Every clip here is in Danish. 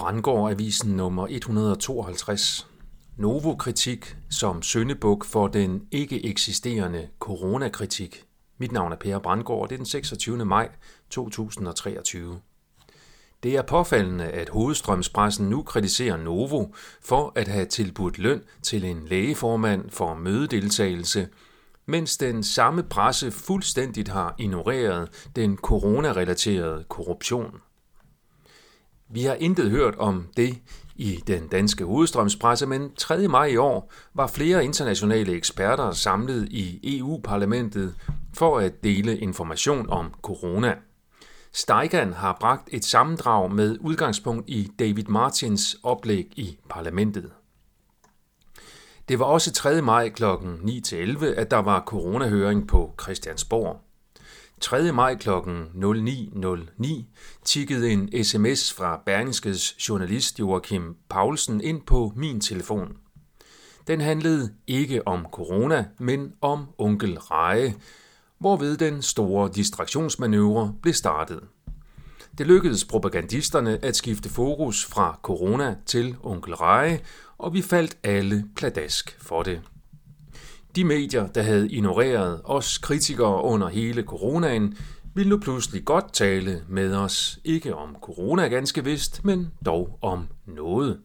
Brandgård Avisen nummer 152. Novo-kritik som søndebuk for den ikke eksisterende coronakritik. Mit navn er Per Brandgård, det er den 26. maj 2023. Det er påfaldende, at hovedstrømspressen nu kritiserer Novo for at have tilbudt løn til en lægeformand for mødedeltagelse, mens den samme presse fuldstændigt har ignoreret den coronarelaterede korruption. Vi har intet hørt om det i den danske hovedstrømspresse, men 3. maj i år var flere internationale eksperter samlet i EU-parlamentet for at dele information om corona. Steigan har bragt et sammendrag med udgangspunkt i David Martins oplæg i parlamentet. Det var også 3. maj kl. 9-11, at der var coronahøring på Christiansborg. 3. maj kl. 09.09 tikkede en sms fra Berlingskes journalist Joachim Paulsen ind på min telefon. Den handlede ikke om corona, men om onkel Reje, hvorved den store distraktionsmanøvre blev startet. Det lykkedes propagandisterne at skifte fokus fra corona til onkel Reje, og vi faldt alle pladask for det. De medier, der havde ignoreret os kritikere under hele coronaen, ville nu pludselig godt tale med os, ikke om corona ganske vist, men dog om noget.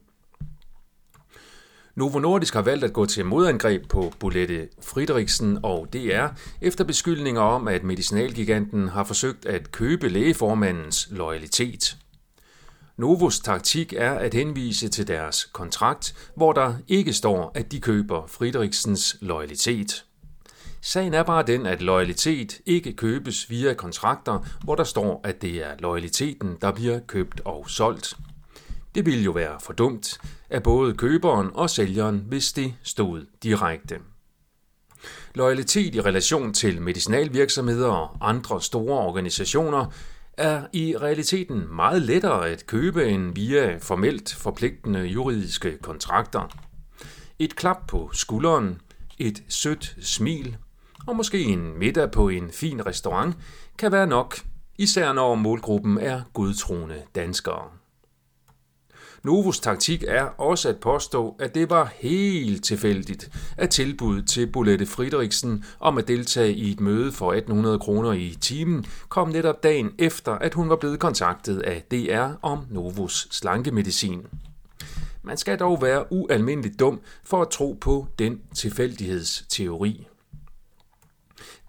Novo Nordisk har valgt at gå til modangreb på Bolette Friedrichsen og DR efter beskyldninger om, at medicinalgiganten har forsøgt at købe lægeformandens loyalitet. Novos taktik er at henvise til deres kontrakt, hvor der ikke står, at de køber Friedrichsens loyalitet. Sagen er bare den, at loyalitet ikke købes via kontrakter, hvor der står, at det er loyaliteten, der bliver købt og solgt. Det ville jo være for dumt af både køberen og sælgeren, hvis det stod direkte. Loyalitet i relation til medicinalvirksomheder og andre store organisationer er i realiteten meget lettere at købe end via formelt forpligtende juridiske kontrakter. Et klap på skulderen, et sødt smil og måske en middag på en fin restaurant kan være nok, især når målgruppen er godtroende danskere. Novos taktik er også at påstå, at det var helt tilfældigt, at tilbuddet til Bolette Friedrichsen om at deltage i et møde for 1800 kroner i timen kom netop dagen efter, at hun var blevet kontaktet af DR om Novos slankemedicin. Man skal dog være ualmindeligt dum for at tro på den tilfældighedsteori.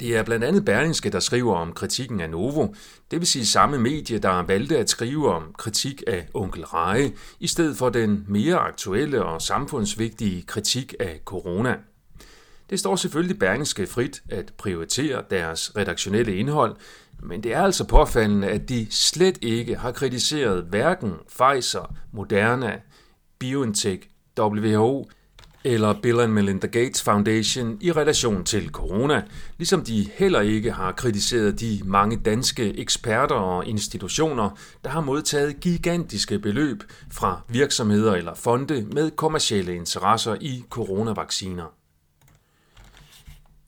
Det er blandt andet Berlingske, der skriver om kritikken af Novo, det vil sige samme medie, der valgte at skrive om kritik af onkel Reje, i stedet for den mere aktuelle og samfundsvigtige kritik af corona. Det står selvfølgelig Berlingske frit at prioritere deres redaktionelle indhold, men det er altså påfaldende, at de slet ikke har kritiseret hverken Pfizer, Moderna, BioNTech, WHO eller Bill and Melinda Gates Foundation i relation til corona, ligesom de heller ikke har kritiseret de mange danske eksperter og institutioner, der har modtaget gigantiske beløb fra virksomheder eller fonde med kommercielle interesser i coronavacciner.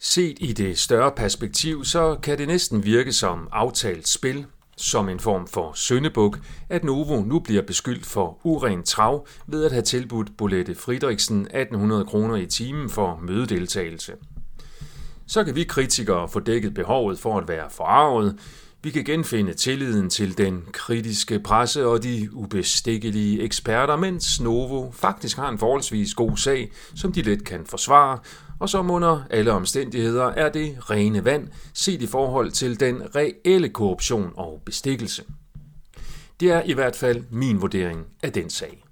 Set i det større perspektiv, så kan det næsten virke som aftalt spil – som en form for søndebuk, at Novo nu bliver beskyldt for uren trav ved at have tilbudt Bolette Friedrichsen 1800 kroner i timen for mødedeltagelse. Så kan vi kritikere få dækket behovet for at være forarvet, vi kan genfinde tilliden til den kritiske presse og de ubestikkelige eksperter, mens Novo faktisk har en forholdsvis god sag, som de let kan forsvare, og som under alle omstændigheder er det rene vand set i forhold til den reelle korruption og bestikkelse. Det er i hvert fald min vurdering af den sag.